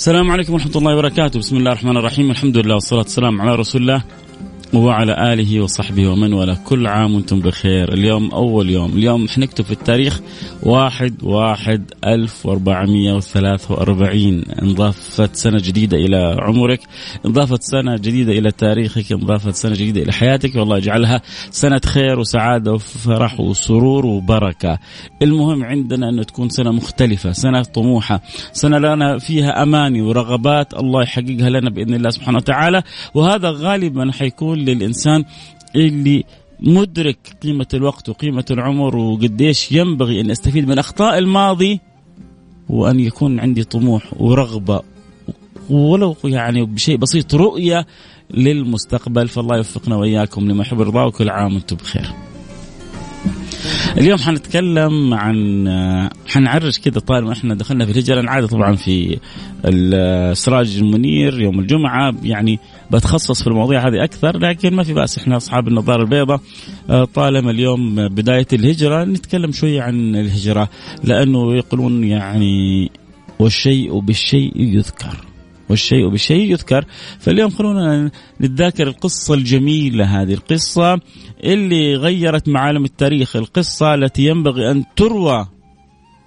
السلام عليكم ورحمة الله وبركاته. بسم الله الرحمن الرحيم. الحمد لله والصلاة والسلام على رسول الله. وعلى آله وصحبه ومن والاه. كل عام وأنتم بخير. اليوم أول يوم. اليوم حنكتب في التاريخ واحد واحد ألف وأربعمية وثلاثة وأربعين. انضافت سنة جديدة إلى عمرك. انضافت سنة جديدة إلى تاريخك. انضافت سنة جديدة إلى حياتك. والله يجعلها سنة خير وسعادة وفرح وسرور وبركة. المهم عندنا أن تكون سنة مختلفة سنة طموحة سنة لنا فيها أماني ورغبات. الله يحققها لنا بإذن الله سبحانه وتعالى. وهذا غالبا حيكون للإنسان اللي مدرك قيمة الوقت وقيمة العمر وقديش ينبغي أن أستفيد من أخطاء الماضي وأن يكون عندي طموح ورغبة ولو يعني بشيء بسيط رؤية للمستقبل. فالله يوفقنا وإياكم لما يحب ويرضاه وكل عام وأنتم بخير. اليوم حنتكلم عن حنعرج كده طالما إحنا دخلنا في الهجرة. أنا عاده طبعا في السراج المنير يوم الجمعة يعني بتخصص في المواضيع هذه أكثر لكن ما في بأس إحنا أصحاب النظارة البيضاء. طالما اليوم بداية الهجرة نتكلم شوية عن الهجرة لأنه يقولون يعني والشيء بالشيء يذكر. والشيء بالشيء يذكر. فاليوم خلونا نتذاكر القصة الجميلة هذه القصة اللي غيرت معالم التاريخ القصة التي ينبغي أن تروى.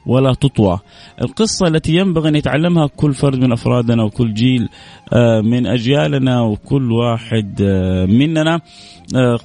ولا تطوى. القصة التي ينبغي أن يتعلمها كل فرد من أفرادنا وكل جيل من أجيالنا وكل واحد مننا.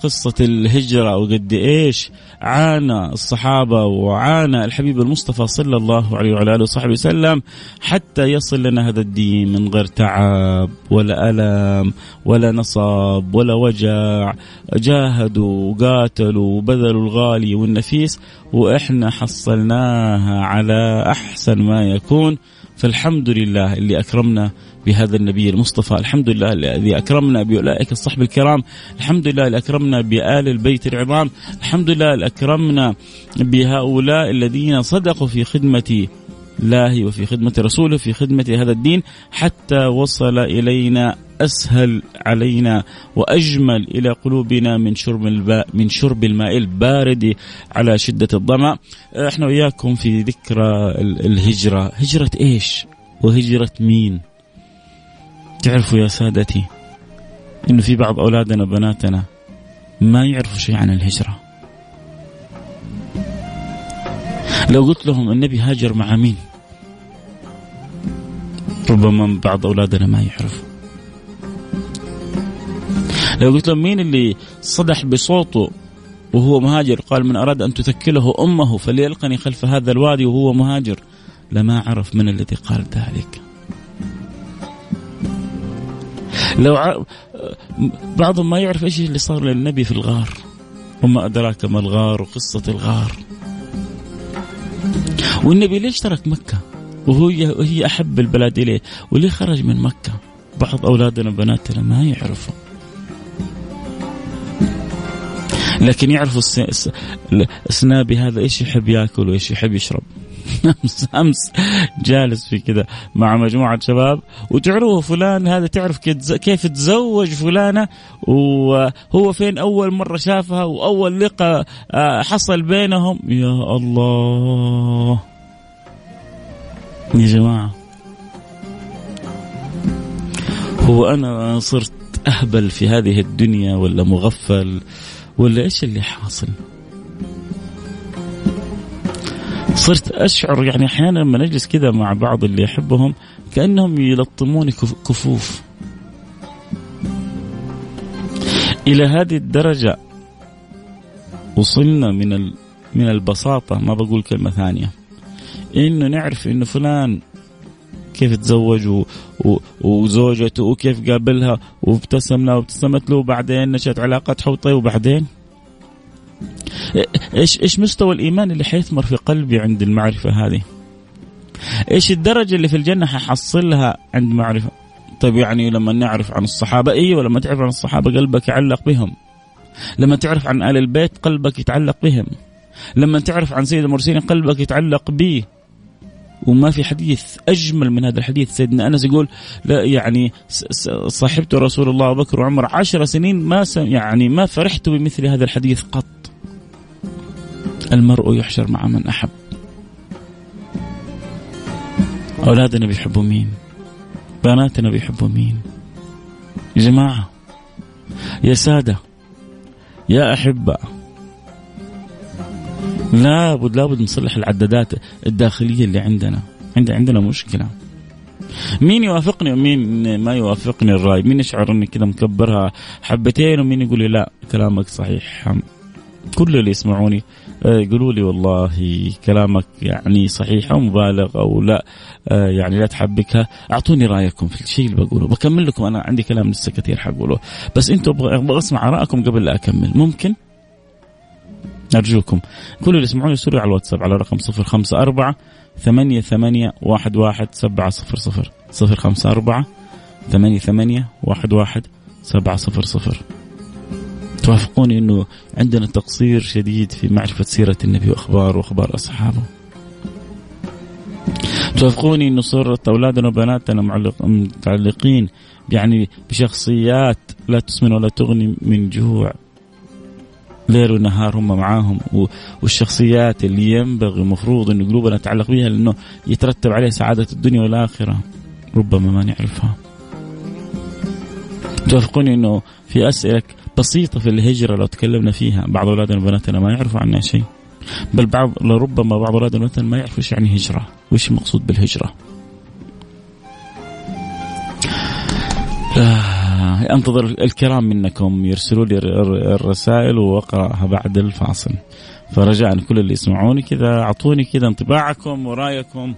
قصة الهجرة وقد إيش عانى الصحابة وعانى الحبيب المصطفى صلى الله عليه وعلى آله وصحبه وسلم حتى يصل لنا هذا الدين من غير تعب ولا ألم ولا نصب ولا وجع جاهدوا وقاتلوا وبذلوا الغالي والنفيس وإحنا حصلناها على أحسن ما يكون فالحمد لله اللي أكرمنا بهذا النبي المصطفى الحمد لله الذي أكرمنا بأولئك الصحب الكرام الحمد لله اللي أكرمنا بآل البيت العظام الحمد لله اللي أكرمنا بهؤلاء الذين صدقوا في خدمة الله وفي خدمة رسوله في خدمة هذا الدين حتى وصل إلينا أسهل علينا وأجمل إلى قلوبنا من شرب الماء من شرب الماء البارد على شدة الظمأ إحنا وياكم في ذكرى الهجرة. هجرة إيش؟ وهجرة مين؟ تعرفوا يا سادتي إنه في بعض أولادنا وبناتنا ما يعرفوا شيء عن الهجرة. لو قلت لهم النبي هاجر مع مين؟ ربما بعض أولادنا ما يعرفوا لو قلت لهم مين اللي صدح بصوته وهو مهاجر؟ قال من أراد أن تثكله أمه فليلقني خلف هذا الوادي وهو مهاجر. لما عرف من الذي قال ذلك. لو ع... بعضهم ما يعرف إيش اللي صار للنبي في الغار. وما أدراك ما الغار وقصة الغار. والنبي ليش ترك مكة؟ وهو هي أحب البلاد إليه. وليه خرج من مكة بعض أولادنا وبناتنا ما يعرفوا لكن يعرفوا السنابي هذا إيش يحب ياكل وإيش يحب يشرب. امس أمس جالس في كذا مع مجموعة شباب. وتعرفوا فلان هذا تعرف كيف تزوج فلانة. وهو فين أول مرة شافها وأول لقاء حصل بينهم. يا الله. يا جماعة هو أنا صرت أهبل في هذه الدنيا ولا مغفل ولا إيش اللي حاصل؟ صرت أشعر يعني أحيانا لما نجلس كذا مع بعض اللي أحبهم كأنهم يلطموني كفوف. إلى هذه الدرجة وصلنا من من البساطة ما بقول كلمة ثانية إنه نعرف إنه فلان كيف تزوج و... و... وزوجته وكيف قابلها وابتسم لها وابتسمت له وبعدين نشأت علاقات حب طيب وبعدين إيش إيش مستوى الإيمان اللي حيثمر في قلبي عند المعرفة هذه؟ إيش الدرجة اللي في الجنة ححصلها عند معرفة؟ طيب يعني لما نعرف عن الصحابة أيوه لما تعرف عن الصحابة قلبك يعلق بهم. لما تعرف عن آل البيت قلبك يتعلق بهم. لما تعرف عن سيد المرسلين قلبك يتعلق به وما في حديث أجمل من هذا الحديث. سيدنا أنس يقول لا يعني صاحبت رسول الله بكر وعمر عشر سنين ما يعني ما فرحت بمثل هذا الحديث قط. المرء يحشر مع من أحب. أولادنا بيحبوا مين؟ بناتنا بيحبوا مين؟ يا جماعة يا سادة يا أحبة لابد لابد نصلح العدادات الداخلية اللي عندنا. عند عندنا مشكلة. مين يوافقني ومين ما يوافقني الرأي؟ مين يشعر إني كذا مكبرها حبتين ومين يقول لي لا كلامك صحيح. كل اللي يسمعوني آه، يقولوا لي والله كلامك يعني صحيح أو مبالغ أو لا آه، يعني لا تحبكها. أعطوني رأيكم في الشيء اللي بقوله. بكمل لكم أنا عندي كلام لسه كثير حقوله. بس أنتم أبغى أسمع آرائكم قبل لا أكمل. ممكن؟ أرجوكم. كل اللي يسمعوني يرسلوا على الواتساب على رقم صفر خمسة أربعة ثمانية ثمانية واحد واحد سبعة صفر صفر صفر. خمسة أربعة ثمانية ثمانية واحد واحد سبعة صفر صفر. توافقوني أنه عندنا تقصير شديد في معرفة سيرة النبي وأخباره وأخبار أصحابه. توافقوني أنه صرت أولادنا وبناتنا متعلقين يعني بشخصيات لا تسمن ولا تغني من جوع. ليل ونهار هم معاهم والشخصيات اللي ينبغي المفروض انه قلوبنا نتعلق بها لأنه يترتب عليها سعادة الدنيا والآخرة ربما ما نعرفها. توافقوني إنه في أسئلة بسيطة في الهجرة لو تكلمنا فيها بعض أولادنا وبناتنا ما يعرفوا عنها شيء. بل بعض لربما بعض أولادنا وبناتنا ما يعرفوا إيش يعني هجره، وايش المقصود بالهجرة. آه أنتظر الكرام منكم. يرسلوا لي الرسائل وأقرأها بعد الفاصل. فرجاء كل اللي يسمعوني كذا أعطوني كذا انطباعكم ورأيكم.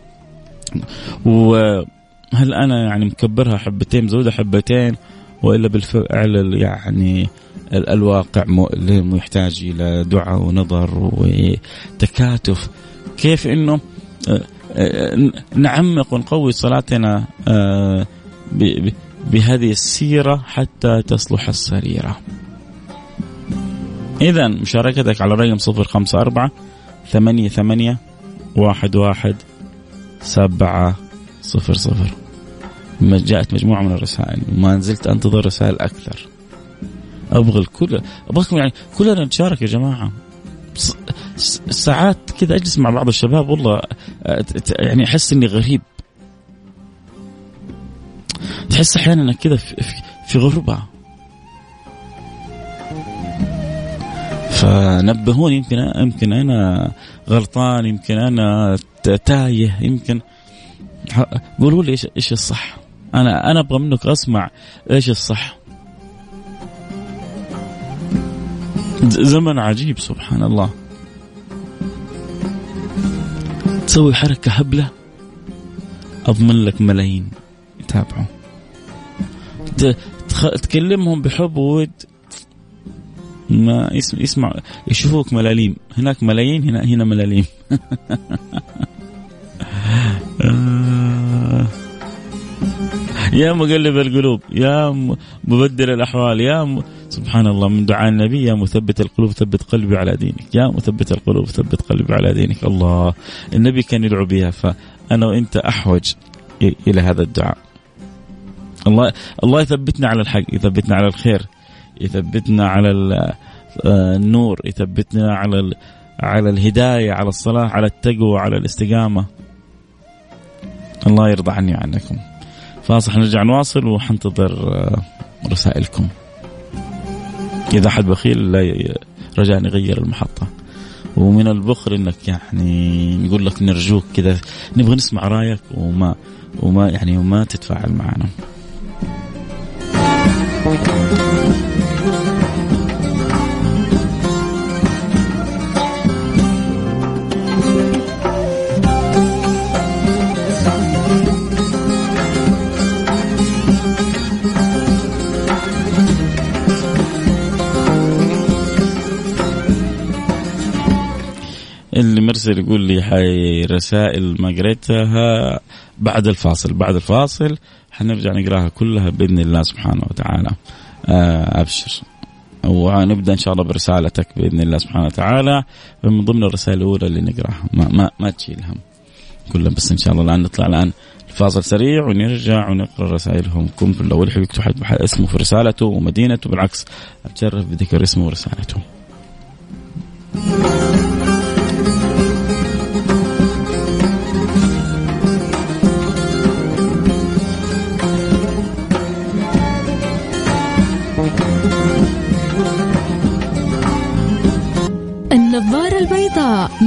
وهل أنا يعني مكبرها حبتين مزودة حبتين وإلا بالفعل يعني الواقع مؤلم ويحتاج إلى دعاء ونظر وتكاتف. كيف إنه آه، آه، نعمق ونقوي صلاتنا آه، بهذه السيرة حتى تصلح السريرة. إذا مشاركتك على رقم صفر خمسة أربعة ثمانية ثمانية واحد واحد سبعة صفر صفر. جاءت مجموعة من الرسائل وما زلت أنتظر رسائل أكثر. أبغى الكل أبغاكم يعني كلنا نتشارك يا جماعة. ساعات كذا أجلس مع بعض الشباب والله يعني أحس إني غريب. تحس أحيانا إنك كذا في, غربة. فنبهوني يمكن يمكن أنا غلطان يمكن أنا تايه يمكن قولوا لي إيش إيش الصح؟ أنا أنا أبغى منك أسمع إيش الصح. زمن عجيب سبحان الله. تسوي حركة هبلة أضمن لك ملايين. يتابعوا تكلمهم بحب وود ما يسمع, يسمع يشوفوك ملاليم. هناك ملايين هنا هنا ملاليم. يا مقلب القلوب يا مبدل الأحوال يا م... سبحان الله من دعاء النبي يا مثبت القلوب ثبت قلبي على دينك. يا مثبت القلوب ثبت قلبي على دينك. الله النبي كان يدعو بها فأنا وأنت أحوج إلى هذا الدعاء. الله الله يثبتنا على الحق يثبتنا على الخير يثبتنا على آه، النور يثبتنا على على الهداية على الصلاح على التقوى على الاستقامة. الله يرضى عني وعنكم. فاصح نرجع نواصل وحنتظر آه، رسائلكم. إذا أحد بخيل لا رجاء يغير المحطة. ومن البخل إنك يعني نقول لك نرجوك كذا نبغى نسمع رأيك وما وما يعني وما تتفاعل معنا. اللي مرسل يقول لي حي رسائل ما قريتها بعد الفاصل بعد الفاصل حنرجع نقراها كلها بإذن الله سبحانه وتعالى. آه، أبشر. ونبدأ إن شاء الله برسالتك بإذن الله سبحانه وتعالى. من ضمن الرسائل الأولى اللي نقراها. ما ما, ما تشيل هم. كلها بس إن شاء الله الآن نطلع الآن فاصل سريع ونرجع ونقرأ رسائلهم. كم كل اول يحب يكتب اسمه في رسالته ومدينته. بالعكس اتشرف بذكر اسمه ورسالته.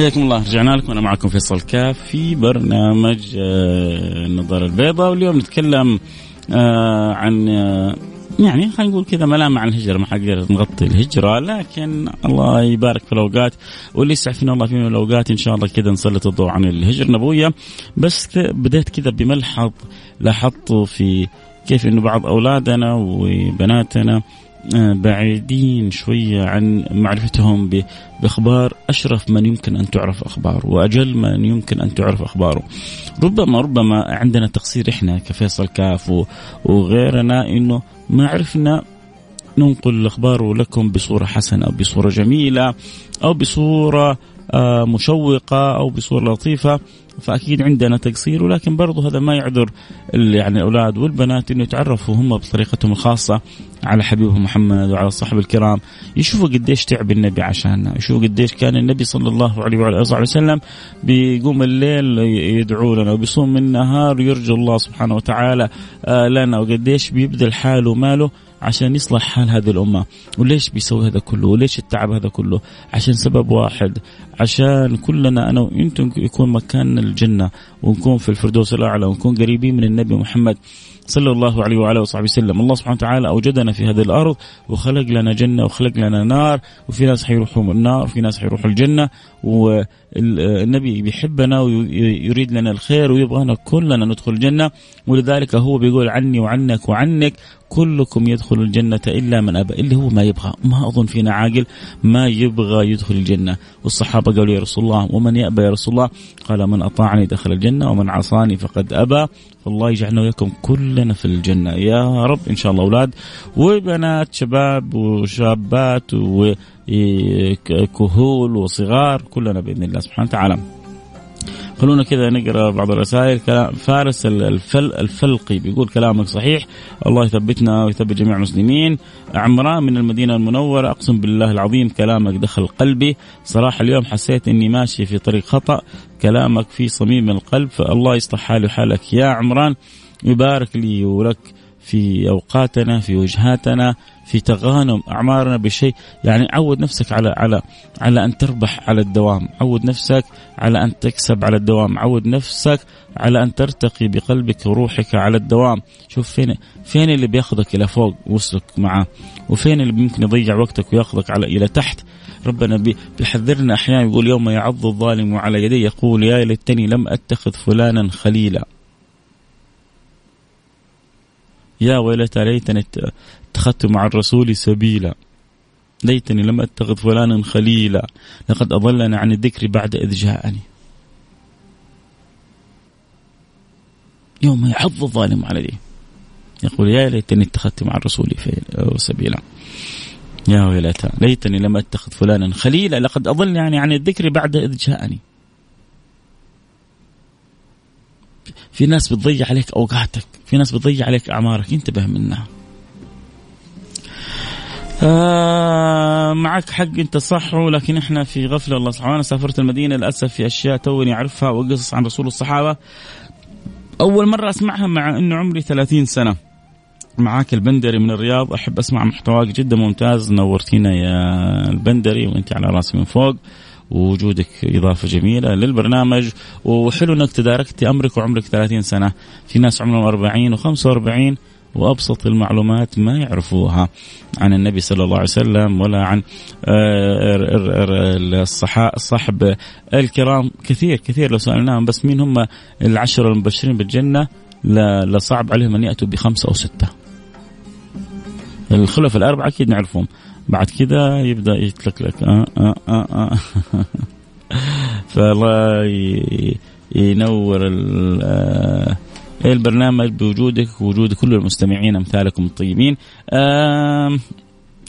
حياكم الله. رجعنا لكم. أنا معكم فيصل كاف في برنامج آه، النظارة البيضاء. واليوم نتكلم آه، عن آه، يعني خلينا نقول كذا ملامة عن الهجرة. ما حقدر نغطي الهجرة لكن الله يبارك في الأوقات. واللي يسعفنا الله في الأوقات إن شاء الله كذا نسلط الضوء عن الهجرة. النبوية بس بديت كذا بملحظ لاحظته في كيف إنه بعض أولادنا وبناتنا بعيدين شوية عن معرفتهم بأخبار أشرف من يمكن أن تعرف أخباره وأجل من يمكن أن تعرف أخباره. ربما ربما عندنا تقصير إحنا كفيصل كاف وغيرنا إنه ما عرفنا ننقل الأخبار لكم بصورة حسنة أو بصورة جميلة أو بصورة آه، مشوقة أو بصورة لطيفة فأكيد عندنا تقصير ولكن برضو هذا ما يعذر يعني الأولاد والبنات إنه يتعرفوا هم بطريقتهم الخاصة على حبيبهم محمد وعلى الصحابة الكرام. يشوفوا قديش تعب النبي عشاننا يشوفوا قديش كان النبي صلى الله عليه وعلى آله وسلم بيقوم الليل يدعو لنا وبيصوم النهار يرجو الله سبحانه وتعالى آه، لنا وقديش بيبذل حاله وماله. عشان يصلح حال هذه الأمة. وليش بيسوي هذا كله؟ وليش التعب هذا كله؟ عشان سبب واحد. عشان كلنا أنا وإنتم يكون مكاننا الجنة ونكون في الفردوس الأعلى ونكون قريبين من النبي محمد. صلى الله عليه وعلى وصحبه وسلم. الله سبحانه وتعالى أوجدنا في هذه الأرض وخلق لنا جنة وخلق لنا نار وفي ناس حيروحوا النار وفي ناس حيروحوا الجنة والنبي بيحبنا ويريد لنا الخير ويبغانا كلنا ندخل الجنة. ولذلك هو بيقول عني وعنك وعنك كلكم يدخل الجنة إلا من أبى. اللي هو ما يبغى ما أظن فينا عاقل ما يبغى يدخل الجنة. والصحابة قالوا يا رسول الله ومن يأبى يا رسول الله؟ قال من أطاعني دخل الجنة ومن عصاني فقد أبى. فالله يجعلنا وياكم كلنا في الجنة. يا رب إن شاء الله أولاد وبنات شباب وشابات وكهول وصغار كلنا بإذن الله سبحانه وتعالى. خلونا كذا نقرأ بعض الرسائل. كلام فارس الفل الفلقي بيقول كلامك صحيح. الله يثبتنا ويثبت جميع المسلمين. عمران من المدينة المنورة. أقسم بالله العظيم كلامك دخل قلبي. صراحة اليوم حسيت إني ماشي في طريق خطأ. كلامك في صميم القلب فالله يصلح حالي وحالك يا عمران يبارك لي ولك في أوقاتنا في وجهاتنا في تغانم أعمارنا بشيء. يعني عود نفسك على على على أن تربح على الدوام، عود نفسك على أن تكسب على الدوام، عود نفسك على أن ترتقي بقلبك وروحك على الدوام، شوف فين فين اللي بياخذك إلى فوق وصلك معاه، وفين اللي ممكن يضيع وقتك وياخذك على إلى تحت، ربنا بيحذرنا أحيانا يقول يوم يعض الظالم على يديه يقول يا ليتني لم أتخذ فلانا خليلا. يا ويلتى ليتني اتخذت مع الرسول سبيلا. ليتني لم أتخذ فلانا خليلا. لقد أضلني عن الذكر بعد إذ جاءني. يوم يعض الظالم على يديه. يقول يا ليتني اتخذت مع الرسول سبيلا. يا ويلتى ليتني لم أتخذ فلانا خليلا لقد أضلني يعني عن الذكر بعد إذ جاءني. في ناس بتضيع عليك أوقاتك في ناس بتضيع عليك أعمارك انتبه منها. آه معك حق انت صح ولكن إحنا في غفلة الله سبحانه أنا سافرت المدينة للأسف في أشياء توني أعرفها وقصص عن رسول الصحابة. أول مرة أسمعها مع إنه عمري 30 سنة. معاك البندري من الرياض. أحب أسمع محتواك جدا ممتاز. نورتينا يا البندري وأنت على راسي من فوق. ووجودك إضافة جميلة للبرنامج. وحلو أنك تداركتي أمرك وعمرك 30 سنة. في ناس عمرهم 40 و45 وأبسط المعلومات ما يعرفوها عن النبي صلى الله عليه وسلم ولا عن آه، الصحب الكرام. كثير كثير لو سألناهم بس مين هم العشرة المبشرين بالجنة؟ لصعب عليهم أن يأتوا بخمسة أو ستة. الخلف الأربعة أكيد نعرفهم. بعد كذا يبدأ يتلكلك. آه آه آه آه. فالله ينور آه البرنامج بوجودك ووجود كل المستمعين أمثالكم الطيبين.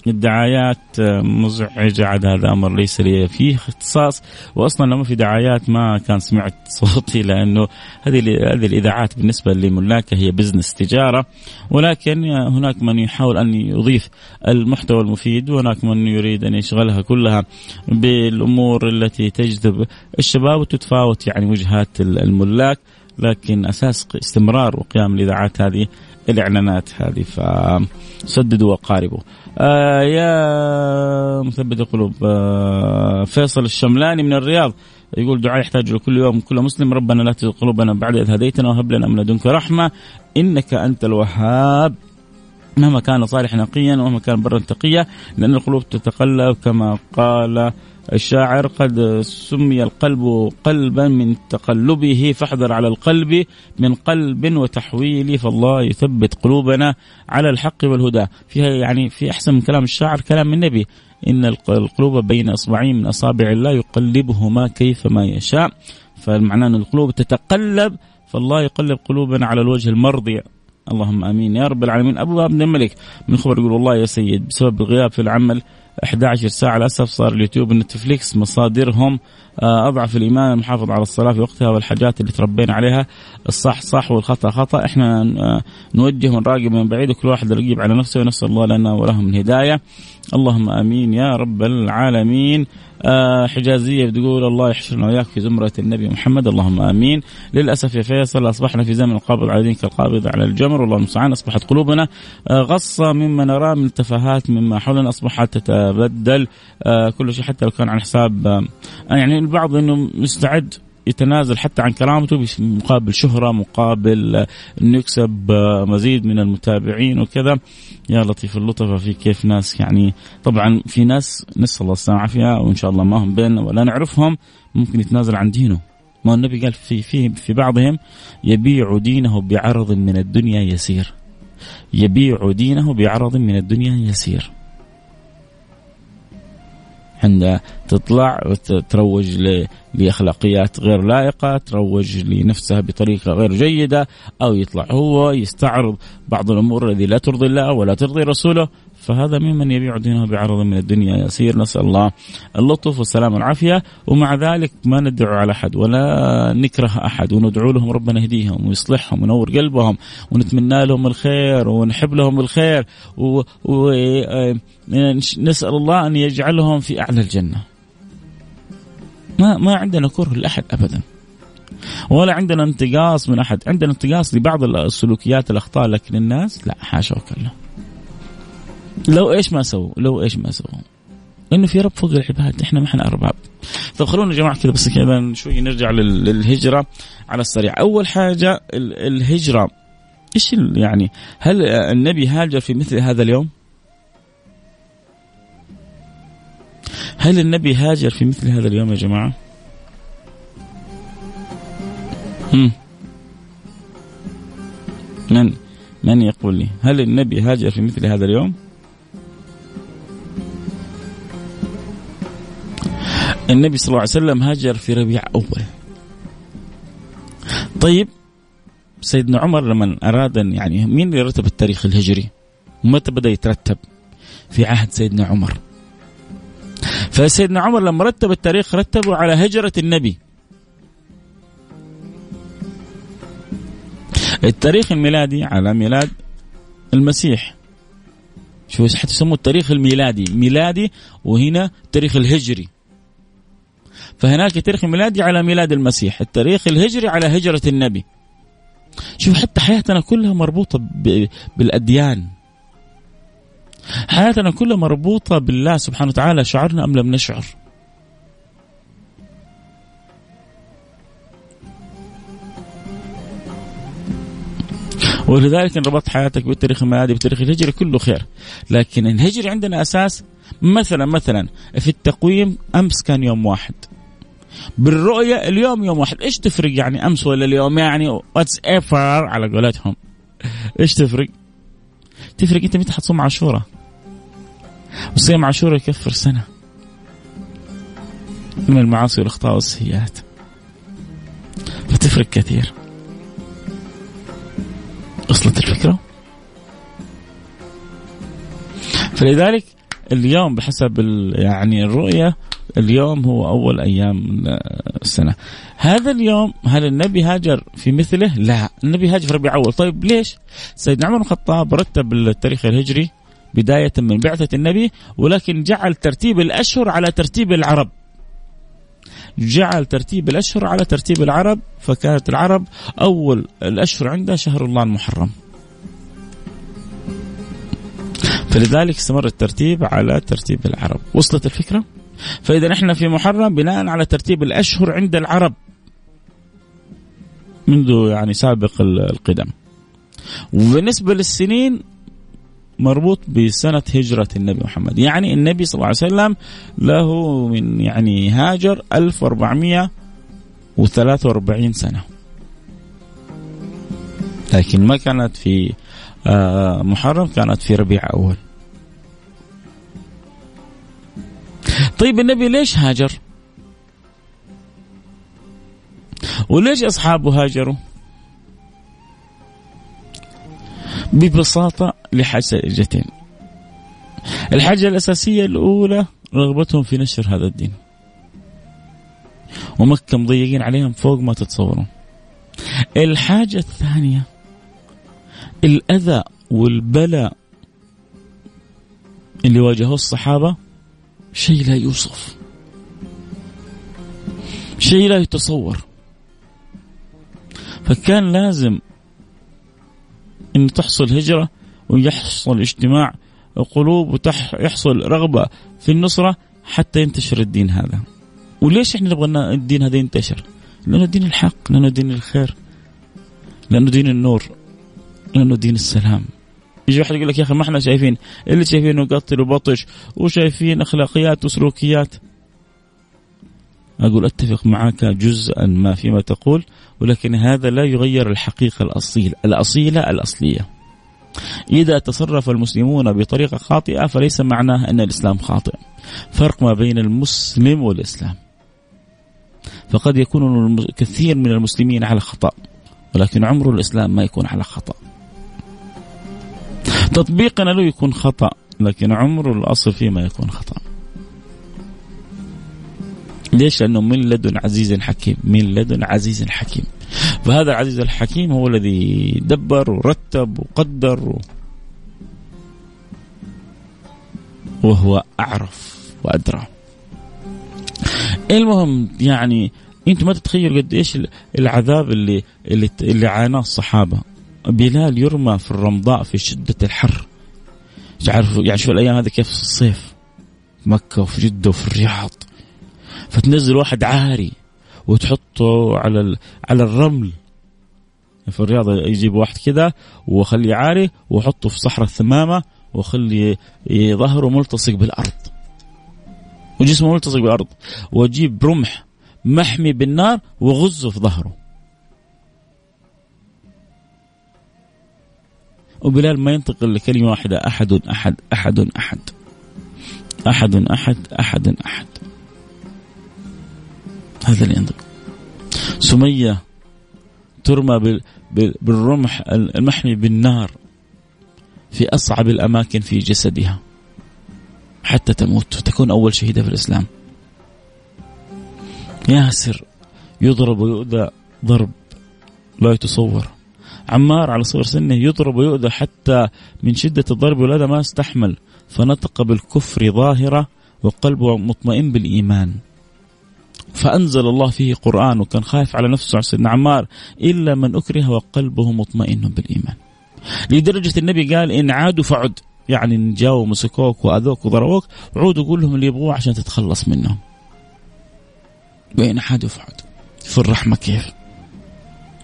الدعايات مزعجة عاد هذا أمر ليس لي فيه اختصاص. وأصلا لو ما في دعايات ما كان سمعت صوتي لأنه هذه هذه الإذاعات بالنسبة لملاكها هي بزنس تجارة. ولكن هناك من يحاول أن يضيف المحتوى المفيد وهناك من يريد أن يشغلها كلها بالأمور التي تجذب الشباب وتتفاوت يعني وجهات الملاك. لكن أساس استمرار وقيام الإذاعات هذه الإعلانات هذه. فسددوا وقاربوا. آه يا مثبت القلوب آه فيصل الشملاني من الرياض يقول دعاء يحتاج لكل يوم. كل مسلم ربنا لا تزغ قلوبنا بعد إذ هديتنا وهب لنا من لدنك رحمة. إنك أنت الوهاب. مهما كان صالحا نقيا ومهما كان برا تقيا لأن القلوب تتقلب كما قال الشاعر قد سمي القلب قلبا من تقلبه فاحذر على القلب من قلب وتحويل فالله يثبت قلوبنا على الحق والهدى. فيها يعني في أحسن من كلام الشاعر كلام النبي. إن القلوب بين إصبعين من أصابع الله يقلبهما كيفما يشاء. فالمعنى أن القلوب تتقلب فالله يقلب قلوبنا على الوجه المرضي. اللهم آمين. يا رب العالمين. أبو عبد الملك من خبر يقول والله يا سيد بسبب الغياب في العمل 11 ساعة. للأسف صار اليوتيوب نتفليكس مصادرهم آه، أضعف الإيمان المحافظ على الصلاة في وقتها والحاجات اللي تربينا عليها. الصح صح والخطأ خطأ. إحنا آه، نوجه ونراقب من بعيد وكل واحد يرقب على نفسه ونسأل الله لنا ولهم الهداية. اللهم آمين يا رب العالمين. حجازية بتقول الله يحشرنا واياك في زمرة النبي محمد اللهم آمين. للأسف يا فيصل أصبحنا في زمن القابض على دين كالقابض على الجمر والله المستعان أصبحت قلوبنا آه غصة مما نراه من التفاهات مما حولنا أصبحت تتبدل. آه كل شيء حتى لو كان على حساب آه يعني البعض إنه مستعد يتنازل حتى عن كرامته مقابل شهرة مقابل أنه يكسب مزيد من المتابعين وكذا. يا لطيف اللطفة في كيف ناس يعني طبعا في ناس نسأل الله السلامة والعافية وإن شاء الله ما هم بيننا ولا نعرفهم ممكن يتنازل عن دينه. ما النبي قال في في في بعضهم يبيع دينه بعرض من الدنيا يسير. يبيع دينه بعرض من الدنيا يسير. عندها تطلع وتروج لأخلاقيات غير لائقة، تروج لنفسها بطريقة غير جيدة أو يطلع هو يستعرض بعض الأمور التي لا ترضي الله ولا ترضي رسوله. فهذا ممن يبيع دينه بعرض من الدنيا يسير. نسأل الله اللطف والسلام والعافية ومع ذلك ما ندعو على أحد ولا نكره أحد وندعو لهم ربنا يهديهم ويصلحهم وينور قلبهم ونتمنى لهم الخير ونحب لهم الخير ونسأل الله أن يجعلهم في أعلى الجنة. ما ما عندنا كره لأحد أبدا ولا عندنا انتقاص من أحد. عندنا انتقاص لبعض السلوكيات الأخطاء لكن الناس لا حاشا وكلا. لو إيش ما سووا لو إيش ما سووا. إنه في رب فوق العباد إحنا ما إحنا أرباب. طيب خلونا يا جماعة كذا بس كذا شوي نرجع للهجرة على السريع. أول حاجة الهجرة. إيش يعني هل النبي هاجر في مثل هذا اليوم؟ هل النبي هاجر في مثل هذا اليوم يا جماعة؟ هم. من من يقول لي؟ هل النبي هاجر في مثل هذا اليوم؟ النبي صلى الله عليه وسلم هاجر في ربيع أول. طيب سيدنا عمر لما أراد يعني مين اللي رتب التاريخ الهجري؟ متى بدأ يترتب؟ في عهد سيدنا عمر. فسيدنا عمر لما رتب التاريخ رتبه على هجرة النبي. التاريخ الميلادي على ميلاد المسيح. شو حتى التاريخ الميلادي. ميلادي وهنا التاريخ الهجري. فهناك التاريخ الميلادي على ميلاد المسيح التاريخ الهجري على هجرة النبي. شوف حتى حياتنا كلها مربوطة بالأديان. حياتنا كلها مربوطة بالله سبحانه وتعالى شعرنا أم لم نشعر؟ ولذلك إن ربطت حياتك بالتاريخ الميلادي بالتاريخ الهجري كله خير. لكن الهجري عندنا أساس مثلا مثلا في التقويم أمس كان يوم واحد. بالرؤية اليوم يوم واحد. إيش تفرق يعني أمس ولا اليوم؟ يعني whatever على قولتهم. إيش تفرق؟ تفرق أنت متى حتصوم عاشوراء وصيام عاشوراء يكفر سنة. من المعاصي والأخطاء والسيئات. فتفرق كثير. وصلت الفكرة؟ فلذلك اليوم بحسب يعني الرؤية اليوم هو أول أيام السنة. هذا اليوم هل النبي هاجر في مثله؟ لا. النبي هاجر في ربيع أول. طيب ليش؟ سيدنا عمر بن الخطاب رتب التاريخ الهجري بداية من بعثة النبي ولكن جعل ترتيب الأشهر على ترتيب العرب. جعل ترتيب الأشهر على ترتيب العرب فكانت العرب أول الأشهر عندها شهر الله المحرم. فلذلك استمر الترتيب على ترتيب العرب. وصلت الفكرة؟ فإذا إحنا في محرم بناء على ترتيب الأشهر عند العرب. منذ يعني سابق القدم. وبالنسبة للسنين مربوط بسنة هجرة النبي محمد. يعني النبي صلى الله عليه وسلم له من يعني هاجر 1443 سنة. لكن ما كانت في آه، محرم كانت في ربيع أول طيب النبي ليش هاجر؟ وليش أصحابه هاجروا؟ ببساطة لحاجتين الحاجة الأساسية الأولى رغبتهم في نشر هذا الدين. ومكة مضيقين عليهم فوق ما تتصورون. الحاجة الثانية الأذى والبلاء اللي واجهوه الصحابة شيء لا يوصف شيء لا يتصور. فكان لازم أن تحصل هجرة ويحصل اجتماع قلوب ويحصل رغبة في النصرة حتى ينتشر الدين هذا. وليش إحنا نبغى الدين هذا ينتشر؟ لأنه دين الحق لأنه دين الخير لأنه دين النور لأنه دين السلام. يجي واحد يقول لك يا أخي ما إحنا شايفين اللي شايفينه قتل وبطش وشايفين أخلاقيات وسلوكيات. أقول أتفق معك جزءا ما فيما تقول ولكن هذا لا يغير الحقيقة الاصيل الأصيلة الأصلية. إذا تصرف المسلمون بطريقة خاطئة فليس معناه أن الإسلام خاطئ. فرق ما بين المسلم والإسلام. فقد يكون كثير من المسلمين على خطأ ولكن عمر الإسلام ما يكون على خطأ. تطبيقنا له يكون خطأ لكن عمره الأصل فيه ما يكون خطأ. ليش؟ لأنه من لدن عزيز حكيم من لدن عزيز حكيم. فهذا العزيز الحكيم هو الذي دبر ورتب وقدر و... وهو أعرف وأدرى. المهم يعني أنتم ما تتخيلوا قد إيش العذاب اللي اللي اللي عاناه الصحابة. بلال يرمى في الرمضاء في شدة الحر. تعرفوا يعني شوف الأيام هذه كيف؟ في الصيف. في مكة وفي جدة وفي الرياض. فتنزل واحد عاري وتحطه على على الرمل. في الرياض يجيب واحد كذا وخليه عاري وحطه في صحراء الثمامة وخلي ظهره ملتصق بالأرض. وجسمه ملتصق بالأرض. وأجيب رمح محمي بالنار وغزه في ظهره. وبلال ما ينطق الا كلمه واحدة. أحد أحد أحد أحد. أحد أحد أحد أحد. هذا اللي ينطق سمية ترمى بالرمح المحمي بالنار في أصعب الأماكن في جسدها حتى تموت وتكون أول شهيدة في الإسلام. ياسر يضرب ويؤذى ضرب لا يتصور. عمار على صغر سنه يضرب ويؤذى حتى من شدة الضرب والأذى ما استحمل فنطق بالكفر ظاهرة وقلبه مطمئن بالإيمان. فأنزل الله فيه قرآن وكان خايف على نفسه سيدنا عمار إلا من أكره وقلبه مطمئن بالإيمان. لدرجة النبي قال إن عادوا فعد. يعني إن جاوا مسكوك وأذوك وضربوك عودوا قول لهم اللي يبغوه عشان تتخلص منهم. وإن عادوا فعد في الرحمة كيف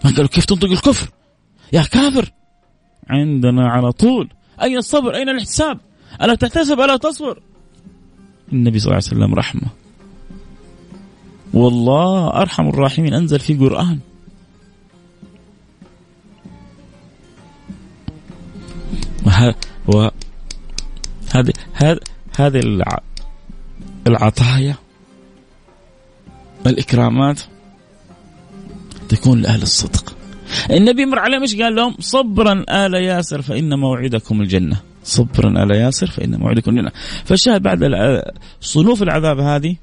ما قالوا كيف تنطق الكفر؟ يا كافر. عندنا على طول. أين الصبر؟ أين الاحتساب؟ ألا تحتسب؟ ألا تصبر؟ النبي صلى الله عليه وسلم رحمة. والله أرحم الراحمين. أنزل في قرآن. وهذه هذه هذه العطايا. الإكرامات. تكون لأهل الصدق. النبي مر عليهم إيش قال لهم؟ صبرا آل ياسر فإن موعدكم الجنة. صبرا آل ياسر فإن موعدكم الجنة. فالشاهد بعد صنوف العذاب هذه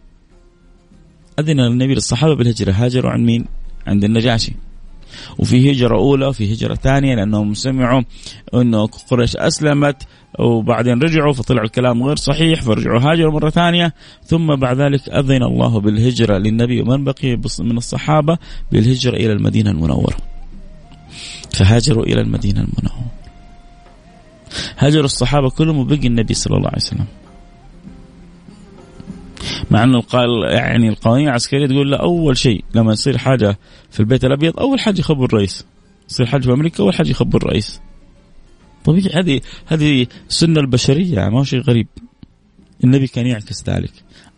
أذن النبي للصحابة بالهجرة هاجروا عن مين؟ عند النجاشي. وفي هجرة أولى وفي هجرة ثانية لأنهم سمعوا أنه قريش أسلمت وبعدين رجعوا فطلع الكلام غير صحيح فرجعوا هاجروا مرة ثانية. ثم بعد ذلك أذن الله بالهجرة للنبي ومن بقي من الصحابة بالهجرة إلى المدينة المنورة. فهاجروا إلى المدينة المنورة. هاجروا الصحابة كلهم وبقي النبي صلى الله عليه وسلم. مع انه القال يعني القوانين العسكرية تقول له أول شيء لما يصير حاجة في البيت الأبيض أول حاجة يخبر الرئيس. يصير حاجة في أمريكا أول حاجة يخبر الرئيس. طبيعي هذه هذه السنة البشرية ما هو شيء غريب. النبي كان يعكس ذلك.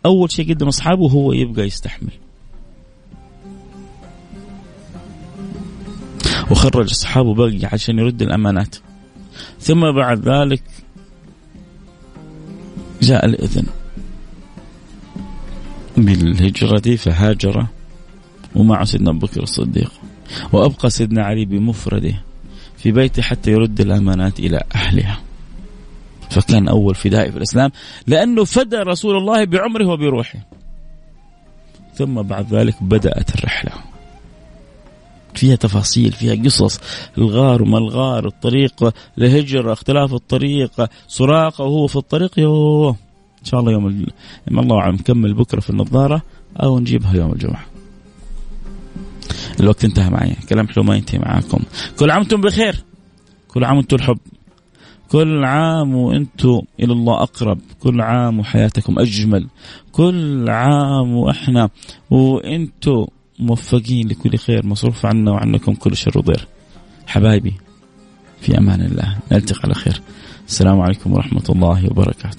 أول شيء قدم أصحابه وهو يبقى يستحمل. وخرج اصحابه بقي عشان يرد الأمانات. ثم بعد ذلك جاء الإذن. بالهجرة فهاجر ومع سيدنا أبو بكر الصديق. وأبقى سيدنا علي بمفرده في بيته حتى يرد الأمانات إلى أهلها. فكان أول فدائي في الإسلام لأنه فدى رسول الله بعمره وبروحه. ثم بعد ذلك بدأت الرحلة. فيها تفاصيل فيها قصص الغار وما الغار الطريق لهجرة اختلاف الطريق سراقة وهو في الطريق يوه. إن شاء الله يوم ال... الله أعلم نكمل بكرة في النظارة أو نجيبها يوم الجمعة. الوقت انتهى معي كلام حلو ما ينتهي معاكم. كل عام وأنتم بخير. كل عام وأنتم الحب. كل عام وأنتم إلى الله أقرب. كل عام وحياتكم أجمل. كل عام وإحنا وأنتم موفقين لكل خير مصروف عنا وعنكم كل شر وضير حبايبي في أمان الله. نلتقي على خير. السلام عليكم ورحمة الله وبركاته.